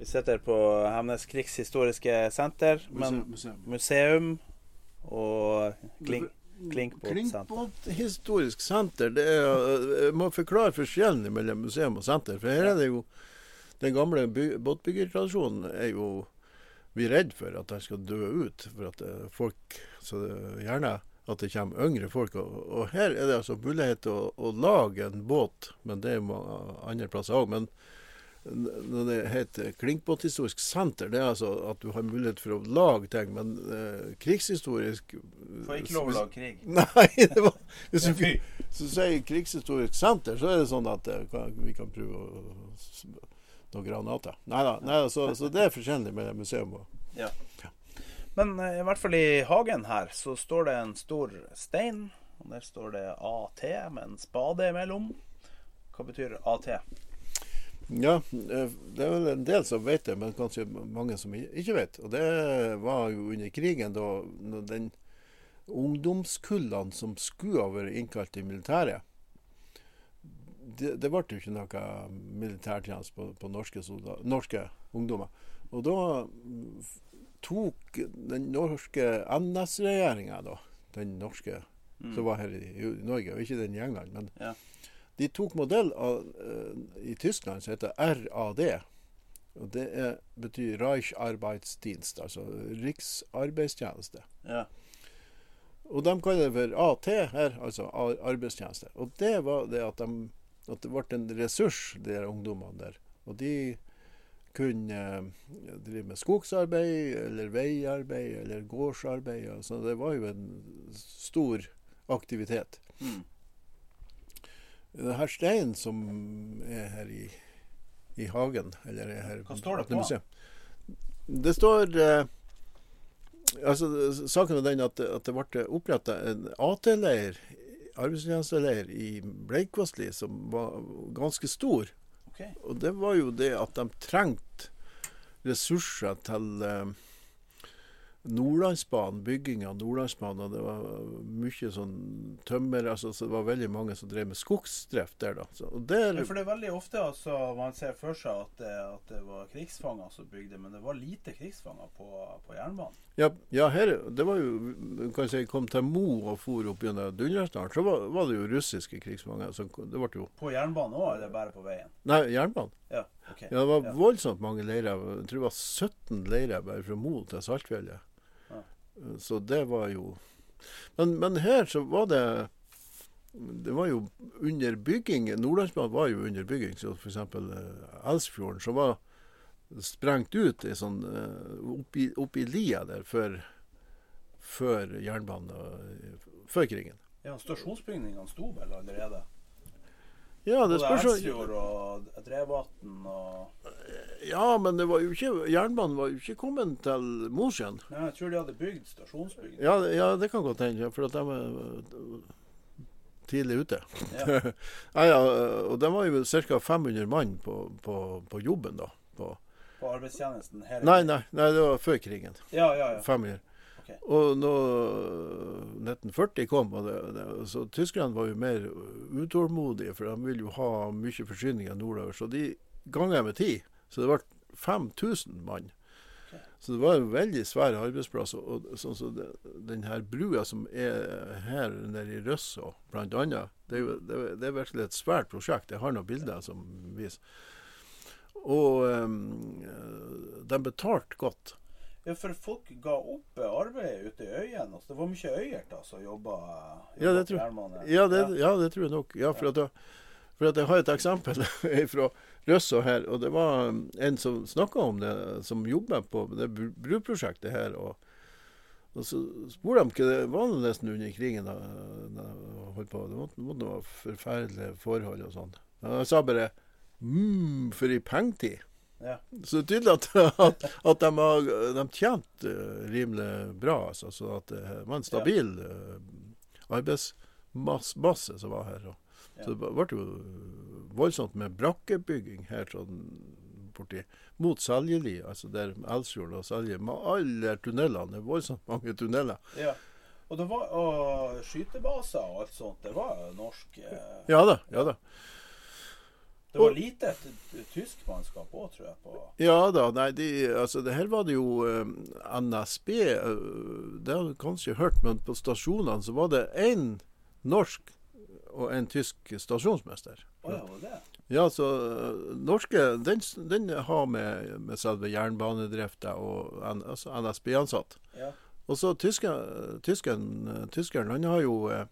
Vi sitter på Hemnes krigshistoriske senter, men Museum. museum og klink, klinkbåtsenter. Klinkbåthistorisk senter, det er, jeg må forklare forskjellen mellom museum og senter. For her er det jo Den gamle båtbyggertradisjonen er jo vi er redd for at den skal dø ut. For at folk Så gjerne at det kommer yngre folk. Og, og her er det altså mulighet til å, å lage en båt, men det er jo andre plasser òg. Når det heter Klinkbåthistorisk senter, det er altså at du har mulighet for å lage ting. Men eh, krigshistorisk Får ikke lov å lage krig. Nei, det var, hvis du, sier krigshistorisk senter, så er det sånn at eh, kan, vi kan prøve å noen granater. Nei da. Så, så det er forskjellig med museum og Ja. Men eh, i hvert fall i hagen her så står det en stor stein. Og der står det AT med en spade imellom. Hva betyr AT? Ja, eh, det er vel en del som vet det, men kanskje mange som ikke vet. Og det var jo under krigen, da den ungdomskullene som skulle ha vært innkalt til militæret det, det ble jo ikke noe militærtjeneste på, på norske, soldater, norske ungdommer. Og da mm, tok den norske NS-regjeringa, den norske som var her i, i Norge, og ikke den i England, men Ja. De tok modell av, eh, i Tyskland som heter RAD. Og det er, betyr Reich-Arbeidsdienst, altså riksarbeidstjeneste. Ja. Og de kaller det for AT her, altså arbeidstjeneste. Og det var det at, de, at det ble en ressurs, de der ungdommene der. Og de kunne eh, drive med skogsarbeid, eller veiarbeid, eller gårdsarbeid. Så det var jo en stor aktivitet. Mm. Det her steinen som er her i, i hagen, eller er her Hva står det på? museum. Det står eh, altså, Saken er den at, at det ble oppretta en AT-leir, arbeidstjenesteleir, i Bleikvassli som var ganske stor. Okay. Og det var jo det at de trengte ressurser til eh, Nordlandsbanen, bygging av Nordlandsbanen. Det var mye sånn tømmer altså, Så det var veldig mange som drev med skogsdrift der, da. Så, der, Ja, for det er veldig ofte altså, man ser for seg at det, at det var krigsfanger som bygde, men det var lite krigsfanger på, på jernbanen. Ja, ja, her Det var jo kan kan si, Kom til Mo og for opp gjennom Dundersdalen, så var, var det jo russiske krigsfanger. Så det ble jo På jernbanen òg, eller bare på veien? Nei, jernbanen. Ja, ok. Ja, det var Ja. voldsomt mange leirer. Jeg tror det var 17 leirer bare fra Mo til Saltfjellet. Ja. Så det var jo men, men her så var det Det var jo under bygging Nordlandsbanen var jo under bygging. Så f.eks. Elsfjorden så var sprengt ut i sånn opp oppi, oppi lia der før, før jernbanen Før krigen. Ja, Stasjonsbygningene sto vel allerede? Ja, det spørs og Drevvatn og Ja, men det var jo ikke, jernbanen var jo ikke kommet til Mosjøen. Ja, Jeg tror de hadde bygd stasjonsbygning. Ja, ja, det kan godt hende, for at de er øh, tidlig ute. Ja. ja, ja, og de var jo ca. 500 mann på, på, på jobben da. På, På arbeidstjenesten Her nei, nei, nei, det var før krigen. Ja, ja, ja. 500. Ok. Og når 1940 kom, det, det, så tyskerne var jo mer utålmodige, for de ville jo ha mye forsyninger nordover. Så de ganger med ti. Så det ble 5000 mann. Så det var en veldig svær arbeidsplass. Og, og sånn som det, den her brua som er her nede i blant annet, det det, det er virkelig et svært prosjekt. Jeg har noen bilder som viser. Og um, de betalte godt. Ja, for folk ga opp arbeidet ute i øyene. Altså, det var mye øyer da som jobba Ja, det tror. Ja, det, ja, det tror jeg nok. Ja, for, at for at jeg har et eksempel fra Røsså her. og Det var um, en som snakka om det, som jobber på det bru- bruprosjektet her. og og så spurte de hva det var nesten under krigen. da, da holdt på. Det måtte, måtte være forferdelige forhold og sånn. Jeg sa bare mm, for ei pengetid. Ja. Så det er tydelig at, at, at de har de tjente eh, rimelig bra. Altså, så at det var en stabil ja. arbeidsmasse som var her. Og, Ja. Så det ble jo voldsomt med brakkebygging her sånn borti mot Seljeli, altså der Elsfjord og Selje. Med alle tunnelene. Det er voldsomt mange tunneler. ja. Og det var og skytebaser og alt sånt. Det var norsk. eh, Ja da, ja da. Det var lite tysk mannskap òg, tror jeg. på Ja da, nei, de, altså det her var det jo eh, NSB eh, Det har du kanskje hørt, men på stasjonene så var det én norsk og en tysk stasjonsmester. Oh, ja, var det? Ja, så eh, norske Den, den har med, med selve jernbanedrifta og altså NSB-ansatt. Ja. Og så tyskeren, tyskeren, tyskeren han har jo eh,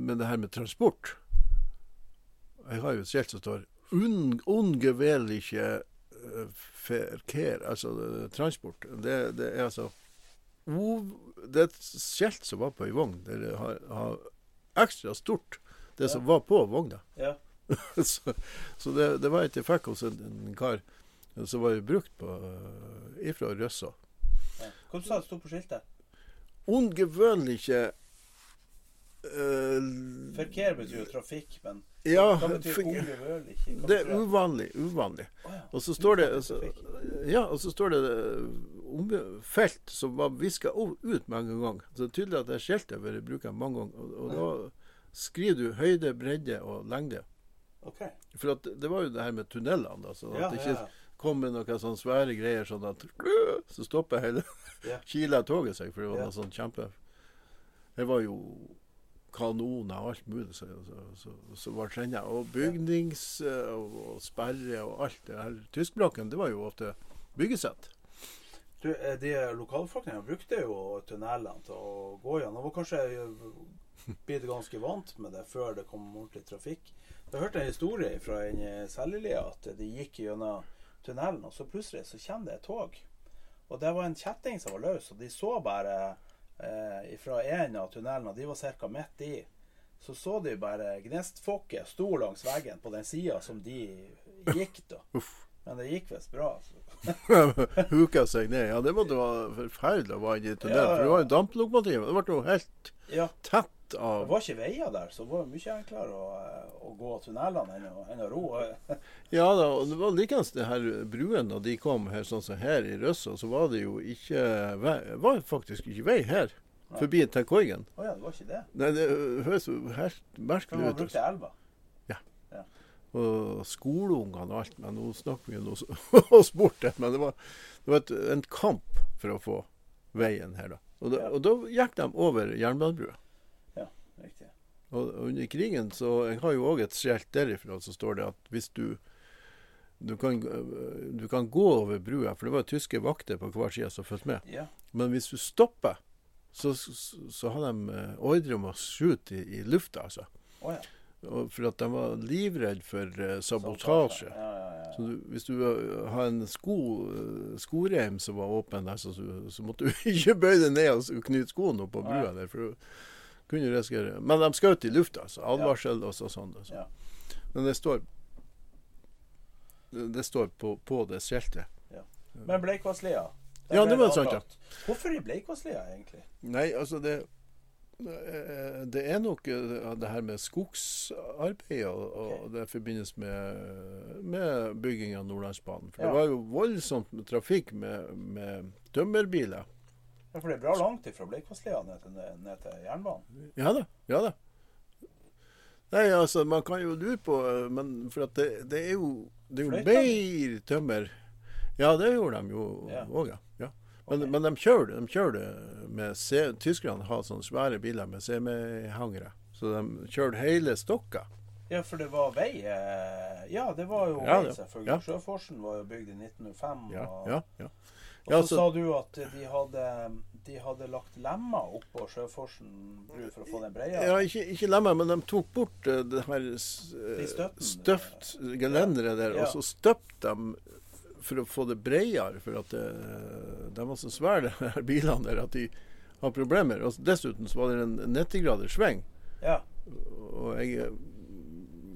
med det her med transport Jeg har jo et skilt som står Un, eh, altså eh, transport. Det, det er altså Det er et skilt som var på ei vogn. Der det har, har ekstra stort, det som var på vogna. ja. så så det, det var et jeg fikk hos en, en kar som var brukt på ifra Røssa. ja. Hva sa du sto på skiltet? Ungewöhnliche uh, Ferker betyr jo trafikk, men Ja, det er uvanlig. Uvanlig. Og så står det altså. Ja, og så står det unge felt som var viska ut mange ganger. Så det er tydelig at det skiltet har vært brukt mange ganger. Og, og da skriver du høyde, bredde og lengde. Okay. For at det var jo det her med tunnelene, da. Så at det ikke kom med noen sånne svære greier sånn at Så stopper hele yeah. Kila toget seg, for det var noe sånn kjempe Det var jo kanoner og alt mulig Så, så, så, så var trendet. Og bygnings eh, og, og sperre og alt det her. Tyskblokken, det var jo ofte byggesett. Du, eh, de Lokalbefolkninga brukte jo tunnelene til å gå gjennom. Og kanskje eh, blitt ganske vant med det før det kom ordentlig trafikk. Jeg hørte en historie fra en i at de gikk gjennom tunnelen, og så plutselig så kommer det et tog. Og det var en kjetting som var løs, og de så bare eh, fra en av tunnelene, de var ca. midt i. Så så de bare gnistfokket sto langs veggen på den sida som de gikk, da. Men det gikk visst bra. Altså. Huka seg ned. Ja, det måtte være forferdelig å være i tunnelen. Ja, ja. For det var jo damplokomotiv. Det ble jo helt Ja. tett Det var ikke veier der, så det var mye enklere å, å gå tunnelene enn enn å ro. Ja da, og det var likeens det her bruen da de kom her, sånn som her i Røssa, så var det jo ikke vei, var faktisk ikke vei her. Forbi til Koigen. Å ja, det var ikke det. Nei, det høres jo helt merkelig ut. man brukte elva. Og skoleungene og alt. Men nå snakker vi jo oss bort det. Men det var, det var et, en kamp for å få veien her, da. Og da, og da gikk de over jernbanebrua. Ja, riktig. Og under krigen så Jeg har jo òg et skjelt derifra så står det at hvis du du kan, du kan gå over brua, for det var tyske vakter på hver side som fulgte med. Ja. Men hvis du stopper, så, så, så har de eh, ordre om å skyte i, i lufta, altså. Oh, ja. For at de var livredd for eh, sabotasje. Ja, ja, ja. Så du, hvis du uh, har en sko, uh, skoreim som var åpen der, så, så, måtte du ikke bøye deg ned og knyte skoen opp på brua der. For du kunne risikere Men de skjøt i lufta, altså. Advarsel og sånn. Altså. Ja. Men det står Det står på, på det skiltet. Men Bleikvasslia Ja, det var sant, ja. Hvorfor i Bleikvasslia, egentlig? Nei, altså det eh, det er nok eh, det her med skogsarbeid, og, og det forbindes med, med bygging av Nordlandsbanen. For Ja. det var jo voldsomt med trafikk med, med tømmerbiler. Ja, for det er bra langt fra Bleikvasslia ned ned til jernbanen. Ja da. Ja da. Nei, altså, man kan jo lure på eh, Men for det, det er jo Det er jo mer tømmer. Ja, det gjorde de jo òg, ja. Men, men de kjører det de kjører det med se, Tyskerne har sånne svære biler med semihangere. Så de kjører hele stokka. Ja, for det var vei eh, Ja, det var jo Ja, vei, selvfølgelig. ja. Sjøforsen var jo bygd i 1905. Ja, og, ja, ja. og Ja, så så- sa du at de hadde, de hadde lagt lemmer oppå Sjøforsen bru for å få den breia? ja ikke, ikke lemmer, men de tok bort eh, det her eh, De støpt gelenderet der, og så støpte de for å få det bredere, for at det, de var så svære, de her bilene der, at de har problemer. Og dessuten så var det en 90 graders sving. Ja. Og jeg eh,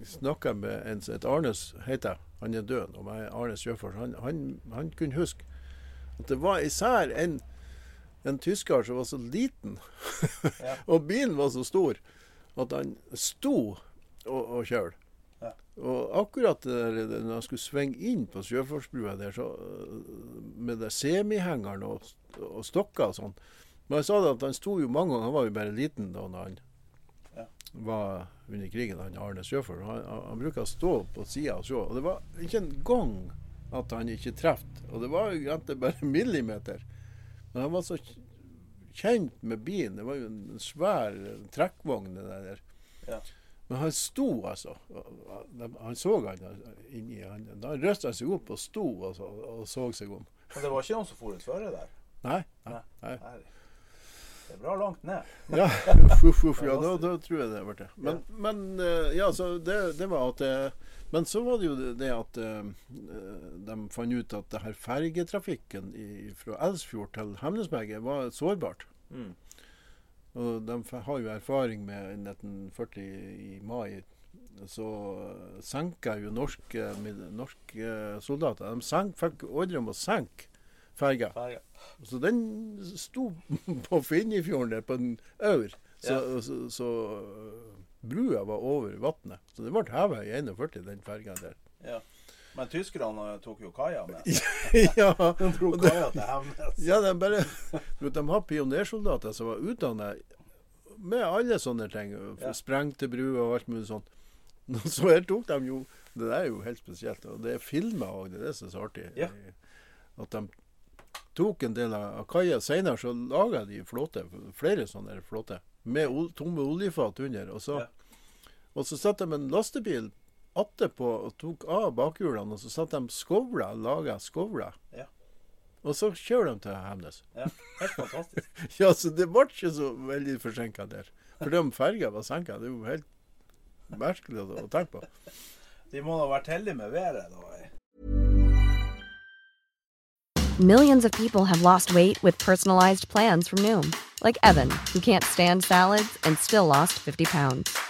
snakka med en som heter Arnes, heter jeg. Han er død Og men Arnes Sjøfors. Han, han, han kunne huske at det var især en, en tysker som var så liten, Ja. og bilen var så stor, at han sto og, og kjørte. Ja. Og akkurat der, når han skulle svinge inn på Sjøforsbrua der, så, øh, med det semihengeren og, og stokker og sånn Men jeg sa det at han sto jo mange ganger, han var jo bare liten da han Ja. var under krigen, han Arne Sjøfors. Han, han, bruker å stå på sida og se. Og det var ikke en gang at han ikke traff. Og det var jo egentlig bare millimeter. Men han var så kjent med bilen. Det var jo en svær trekkvogn, det der. Ja. Men han sto, altså. Han så han inni han. Da røsta han seg opp og sto og så, og så seg om. Men det var ikke noen som for ut føre der? Nei. nei, Nei. Det er bra langt ned. Ja, uff, uff, ja da, da tror jeg det ble det. Men, men eh, ja, så det, det var at eh, Men så var det jo det- at eh, de fant ut at det her fergetrafikken i, fra Elsfjord til Hemnesberget var sårbart. Mm. Og de har jo erfaring med 1940 i mai. Så eh, senka jo norske, norske soldater De senk, fikk ordre om å senke ferga. Så den sto på Finnifjorden der på en aur. Så, Ja. så, så øh, brua var over vannet. Så det ble heva i 41, den ferga der. Ja. Men tyskerne tok jo kaia med. ja, De dro kaja kaia til Hemnes. ja, de bare De har pionersoldater som var utdanna med alle sånne ting. Ja. Sprengte bruer og alt mulig sånt. Så her tok de jo Det der er jo helt spesielt. Og det er filma òg, det er det som er så artig. Ja. At de tok en del av av kaia. Seinere så laga de flåte, flere sånne flåter, med tomme oljefat under. Og så, Ja. og så satte de en lastebil attpå og tok av bakhjulene, og så satte de skovler, laga skovler. Ja. Og så kjører de til Hemnes. Ja, helt fantastisk. Ja, så det ble ikke så veldig forsinka der. For om ferga var senka, det er jo helt merkelig å, tenke på. De må ha vært heldige med været, da. Millions of people have lost weight with personalized plans from Noom, like Evan, who can't stand salads and still lost 50 pounds.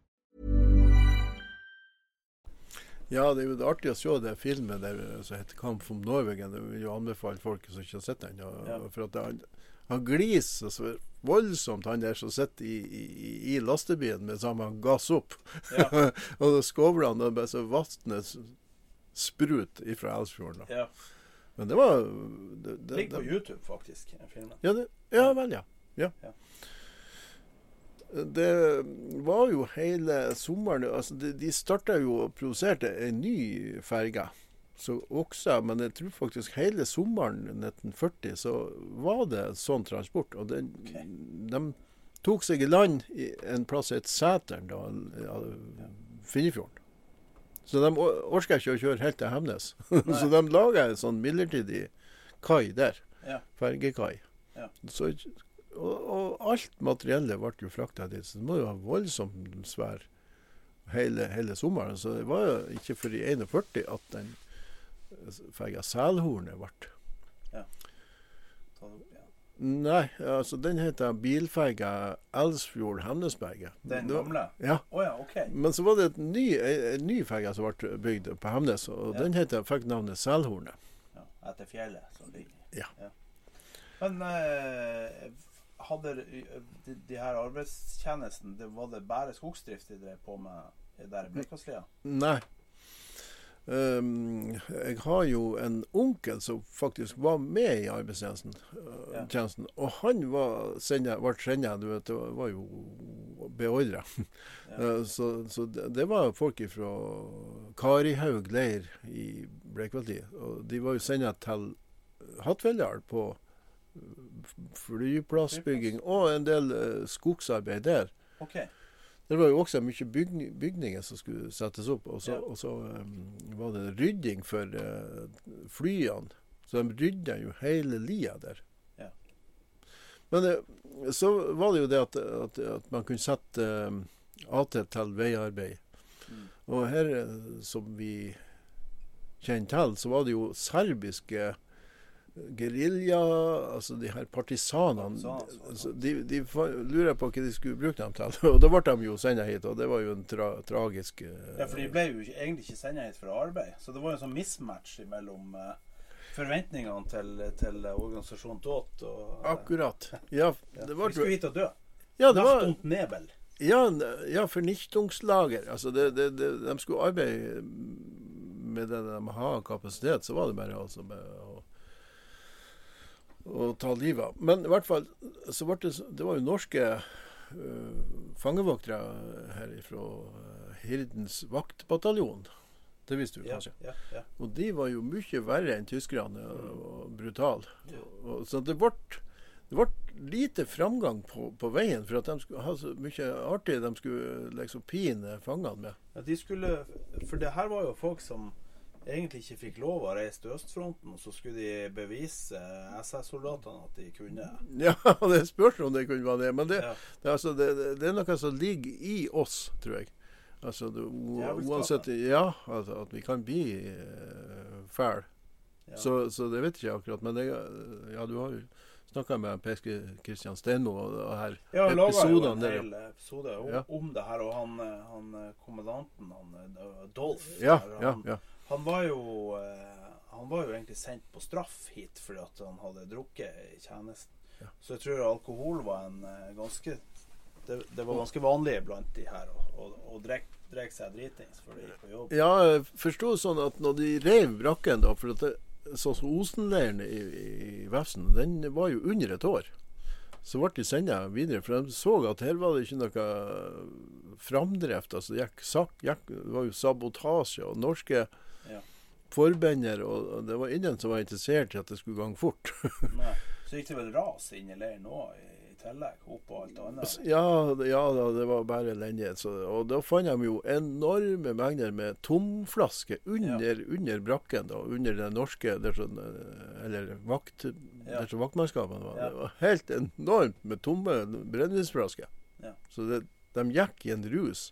Ja, det er jo artig å se den filmen der som heter 'Kamp om Norwegen'. Det vil jo anbefale folk som ikke har sett den. Ja. For at han, han gliser så voldsomt, han der som sitter i, i, i lastebilen med samme gass opp. Ja. og da det er bare så vannet sprut ifra Elsfjorden. Ja. Men det var det, det, Ligger på YouTube, faktisk, filmen. Ja, det, ja vel, ja. ja. Det var jo hele sommeren altså De, de starta jo og produserte en ny ferge. Men jeg tror faktisk hele sommeren 1940 så var det sånn transport. Og den, de tok seg i land i en plass som het Sæteren, da, Finnefjorden. Så de or- orka ikke å kjøre helt til Hemnes. så de laga en sånn midlertidig kai der. Ja. Fergekai. Ja. Så, og, og alt materiellet ble jo frakta dit. Så det må jo ha voldsomt svær hele, hele sommeren. Så det var jo ikke før i 41 at den ferga Selhornet ble igjen. Nei, altså den heter bilferga Elsfjord-Hemnesberget. Den gamle? Ja. Oh, ja, OK. Men så var det et ny, ny ferge som ble bygd på Hemnes, og Ja. den heter, fikk navnet Selhornet. Ja, etter fjellet som ligger Ja. Men eh, hadde de, de her arbeidstjenesten det Var det bare skogsdrift de drev på med der i Blekaslia? Nei. Um, jeg har jo en onkel som faktisk var med i arbeidstjenesten. uh, Ja. Og han var senda, ble sendt, du vet, det var- jo beordra. Uh, så så det, det var folk fra Karihaug leir i Breikveldi. Og de var jo sendt til Hattfjelldal på flyplassbygging og en del uh, skogsarbeid der. Okay. Det var jo også mye bygning, bygninger som skulle settes opp. Og så, Ja. og så um, var det rydding for uh, flyene. Så de rydda jo hele lia der. Ja. Men uh, så var det jo det at, at, at man kunne sette um, AT til veiarbeid. Mm. Og her, som vi kjenner til, så var det jo serbiske gerilja, altså de her partisanene altså, de, de lurer på hva de skulle bruke dem til. Og da ble de jo sendt hit, og det var jo en tra tragisk eh, Ja, for de ble jo ikke- egentlig ikke sendt hit for arbeid. Så det var jo en sånn mismatch mellom eh, forventningene til, til organisasjonen DOT og eh, Akkurat. Ja, ja, det var De skulle hit og dø. ja, det var, Nebel. ja, ja fornichtungslager. Altså, det, det, det, de skulle arbeide med det de har kapasitet, så var det bare altså med å, å ta livet av. Men i hvert fall så ble det, det var jo norske uh, fangevoktere her fra Hirdens vaktbataljon. Det visste du Ja, kanskje? ja, ja. Og de var jo mye verre enn tyskerne og brutale. Ja. Så det ble, det ble lite framgang på, på veien, for at de skulle ha så mye artig de skulle liksom pine fangene med. Ja, de skulle, for det her var jo folk som egentlig ikke fikk lov å reise til østfronten, så skulle de bevise SS-soldatene at de kunne. Ja, det spørs om det kunne være det. Men det, Ja. det, altså, det, det- er noe som ligger i oss, tror jeg. Altså, uansett Ja, altså, at vi kan bli uh, fæle. Ja. Så, så det vet jeg ikke akkurat. Men jeg, ja, du har jo snakka med Peske Kristian Steinmo og, her Ja, han en episodene der. hel episode om, Ja. om det her, og han, eh, han eh, kommandanten, han eh, Dolph Ja, der, ja, han, ja. Han var jo eh, Han var jo egentlig sendt på straff hit fordi at han hadde drukket i tjenesten. Ja. Så jeg tror alkohol var en eh, ganske det, det var ganske vanlig blant de her å, drikke seg dritings før de gikk på jobb. Ja, jeg forsto sånn at når de rev brakken, da For at det, sånn som Osenleiren i, i Vefsn, den var jo under et år. Så ble de sendt videre, for de så at her var det ikke noe framdrift. Altså, det, gikk, sak, gikk, det var jo sabotasje og norske. Forbender, og, det var ingen som var interessert i at det skulle gange fort. Nei. Så gikk det vel ras inn i leiren òg, i, tillegg? Opp og alt annet. ja, det- ja da, det var bare elendighet. Og da fant de jo enorme mengder med tomflasker under, under brakken. da, Under den norske der sånn, eh, Eller vakt, Ja. der vaktmannskapene var. Ja. Det var helt enormt med tomme brennevinsflasker. Ja. Så det, de gikk i en rus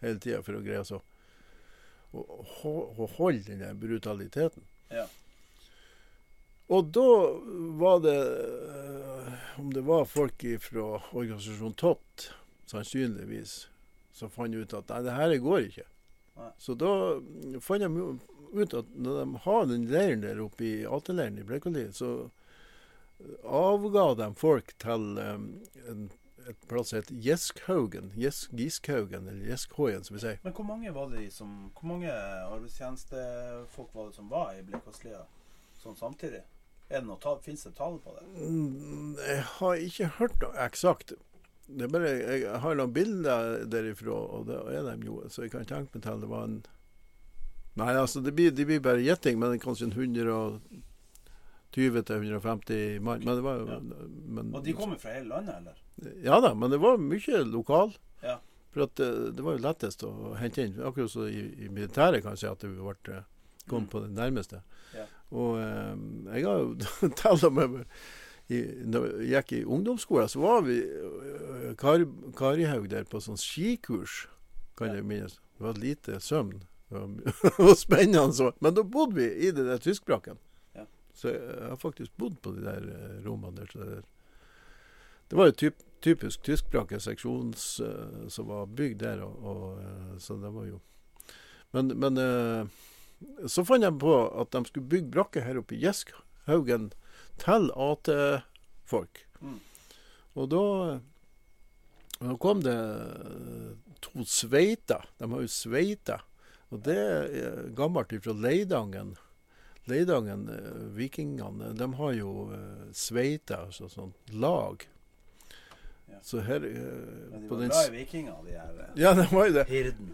hele tida for å greie så å, holde den der brutaliteten. Ja. Og da var det eh, Om det var folk fra organisasjonen Tott, sannsynligvis, som fant ut at nei, det her går ikke. Nei. Så da fant de ut at når de har den leiren der oppe i AT-leiren i Blekkoli, så avga de folk til um, en, et plass som heter Gjeskhaugen. Gjesk, Giskhaugen, eller Gjeskhøyen, som vi sier. Men hvor mange var det som Hvor mange arbeidstjenestefolk var det som var i Blekåslia sånn samtidig? Er det noe Fins det tall på det? Mm, Jeg har ikke hørt noe eksakt. Det er bare, jeg har noen bilder derifra, og det er de jo, så jeg kan tenke meg til det var en Nei, altså, det blir, de blir bare gjetting, men kanskje en 120-150 mann. Men det var jo Ja. men, Og de kommer fra hele landet, eller? Ja da, men det var mye lokal. Ja. For at det, det var jo lettest å hente inn. Akkurat som i, i militæret kan jeg si at det ble eh, kom Mm. på det nærmeste. Ja. Og eh, jeg har jo talt med i, Når jeg gikk i ungdomsskolen, så var vi kar, Karihaug der på sånn skikurs, kan Ja. jeg minnes. Det var lite søvn. Og spennende. Så. Men da bodde vi i det der tyskbrakken. Ja. Så jeg har faktisk bodd på de der eh, rommene der. Så det, der. det var jo typ, typisk tyskspråklig seksjon uh, som var bygd der. Og, og, eh, så det var jo Men, men eh, så fant jeg på at de skulle bygge brakke her oppe i Gjeskhaugen til AT-folk. Mm. Og da, da kom det eh, to sveiter. De har jo sveiter. Og det er gammelt fra Leidangen. Leidangen, eh, vikingene, de har jo eh, sveiter, altså sånn lag. Ja. Så her eh, Men de var den glad i vikinger, de her eh, Ja, det var jo det. hirden.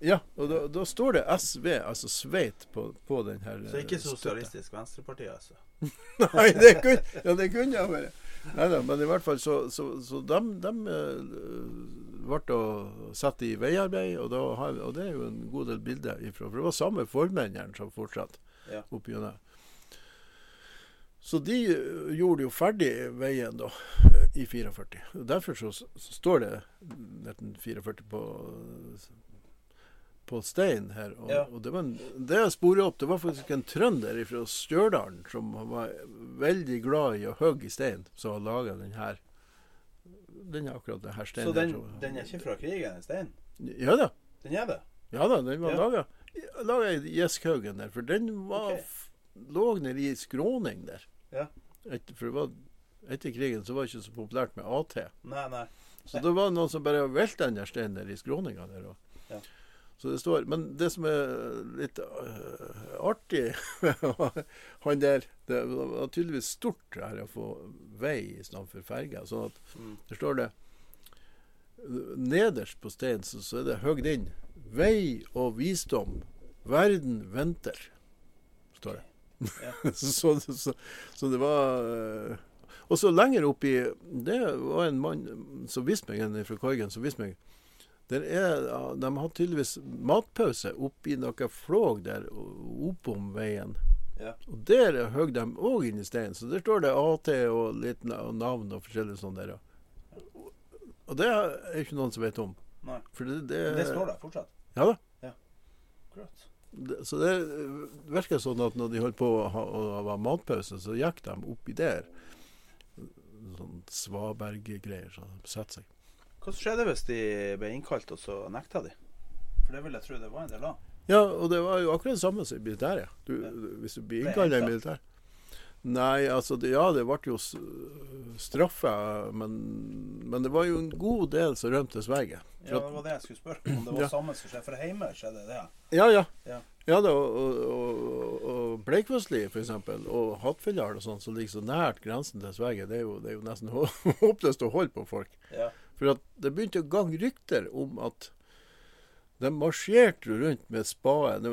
Ja, og da, da står det SV, altså Sveit, på, på den her Så ikke eh. Sosialistisk Venstreparti, altså. Nei, det kunne, ja, det kunne jeg være. Neida, men i hvert fall så, så, så de, de ble satt i veiarbeid, og, da og det er jo en god del bilder ifra. For det var samme formennene som fortsatte Ja. opp gjennom. Så de eh, gjorde jo ferdig veien da, i 44. Og Derfor så, så står det 1944 på, på stein her. Og, Ja. og det, var en, det jeg sporet opp, det var faktisk en trønder fra Stjørdal som var veldig glad i å hogge i stein, som har laga den her. Den er akkurat den her steinen. Så den, her, den er ikke fra krigen, stein? Ja da. Den er det? Ja da, den var Ja. laga laga i Gjeskhaugen der. For den var, okay lå nede i skråning der. Ja. Etter, for det var, etter krigen så var det ikke så populært med AT. Nei, nei. Så det var noen som bare velta den der steinen der i skråninga der. Og. Ja. Så det står Men det som er litt uh, artig Han der Det var tydeligvis stort det her å få vei istedenfor ferge. Sånn at Mm. der står det Nederst på steinen så, så er det høgd inn 'Vei og visdom. Verden venter', står det. Ja. så, så, så det var øh, Og så lenger oppi Det var en mann som viste meg, en fra Korgen, som viste meg er, De har tydeligvis matpause oppi noe flåg der oppom veien. Ja. Og der høgg de òg inn i steinen. Så der står det AT og litt navn og forskjellig sånn der. Og det er ikke noen som vet om. nei. Det, det, det står der fortsatt. Ja da. Akkurat. Så det virker sånn at når de holdt på å ha, å ha matpause, så gikk de oppi der. Sånn svaberggreier. Så de setter seg. Hva skjedde hvis de ble innkalt, og så nekta de? For det vil jeg tro det var en del av. Ja, og det var jo akkurat det samme som i militæret. Du. Hvis du blir innkalt i hentet. Nei, altså det, Ja, det ble jo straffa, men, men det var jo en god del som rømte Sverige. Ja, det var det jeg skulle spørre om. Det var Ja. samme som skjedde. For hjemme skjedde det. Ja, ja. Ja. Ja da, og, og, og Bleikvassli f.eks. og Hattfjelldal og sånn, som ligger så nært grensen til Sverige, det er jo, det er jo nesten håpløst å holde på folk. Ja. For det begynte å gange rykter om at de marsjerte rundt med spade.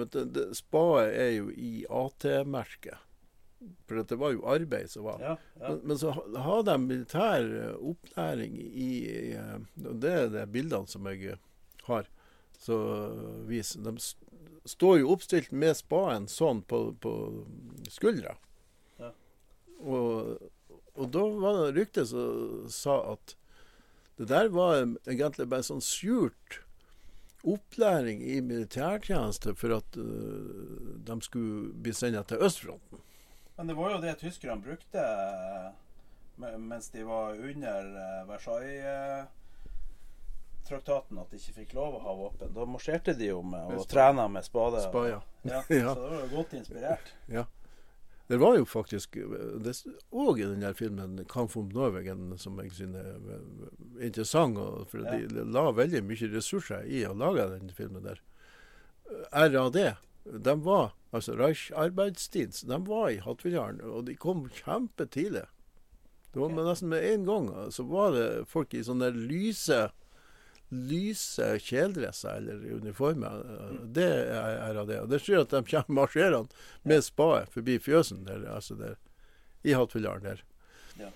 Spade er jo i AT-merket. For det var jo arbeid som var. Ja, ja. Men, men så har de militær eh, opplæring i i og Det er de bildene som jeg eh, har. Så viser De står jo oppstilt med spaden sånn på, på skuldra. Ja. Og, og da var det rykte som sa at det der var egentlig bare sånn skjult opplæring i militærtjeneste for at uh, de skulle bli sendt til østfronten. Men det var jo det tyskerne brukte eh, mens de var under eh, Versailles-traktaten, at de ikke fikk lov å ha våpen. Da marsjerte de jo med Med og trena med spade. Spa, ja. ja. Ja. Så det var jo godt inspirert. Det var jo faktisk òg i den der filmen 'Kamp om Norwegen' som jeg synes er eh, interessant. For Ja. de la veldig mye ressurser i å lage den filmen der. RAD, de var altså Reich Arbeidstids, de var i Hattfjelldalen, og de kom kjempetidlig. Det var med, nesten med en gang. Så var det folk i sånne lyse lyse kjeledresser eller uniformer. Det er av det, Og det skjer at de kommer marsjerende med spade forbi fjøsen der, altså der, i Hattfjelldalen der. Ja.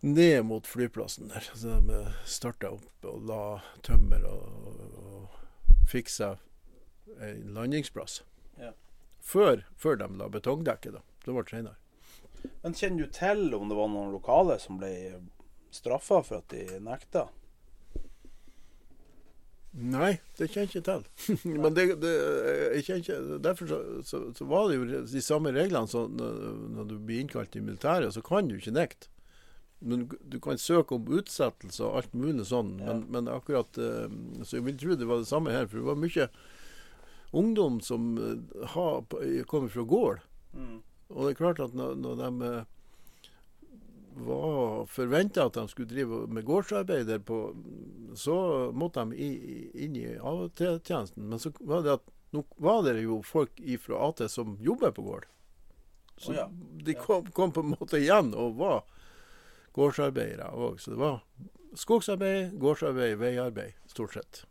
Ned mot flyplassen der. Så de starta opp og la tømmer og, og fiksa en landingsplass. Ja. Før, før de la betongdekket, da. Det ble senere. Men kjenner du til om det var noen lokale som ble straffa for at de nekta? Nei, det kjenner jeg ikke til. Men det, det, jeg kjenner ikke, derfor så, så, så var det jo de samme reglene som når, du blir innkalt i militæret, så kan du ikke nekte. Men du, du kan søke om utsettelse og alt mulig sånn, Ja. men, men akkurat eh, Så jeg vil tro det var det samme her, for det var mye ungdom som eh, har, kommer fra gård. Mm. Og det er klart at når, når de eh, var forventa at de skulle drive med gårdsarbeider, på, så måtte de inn i AT-tjenesten. Men så var det at nå var det jo folk fra AT som jobber på gård. Så oh, ja. de kom, kom på en måte igjen og var gårdsarbeidere òg. Så det var skogsarbeid, gårdsarbeid, veiarbeid, stort sett.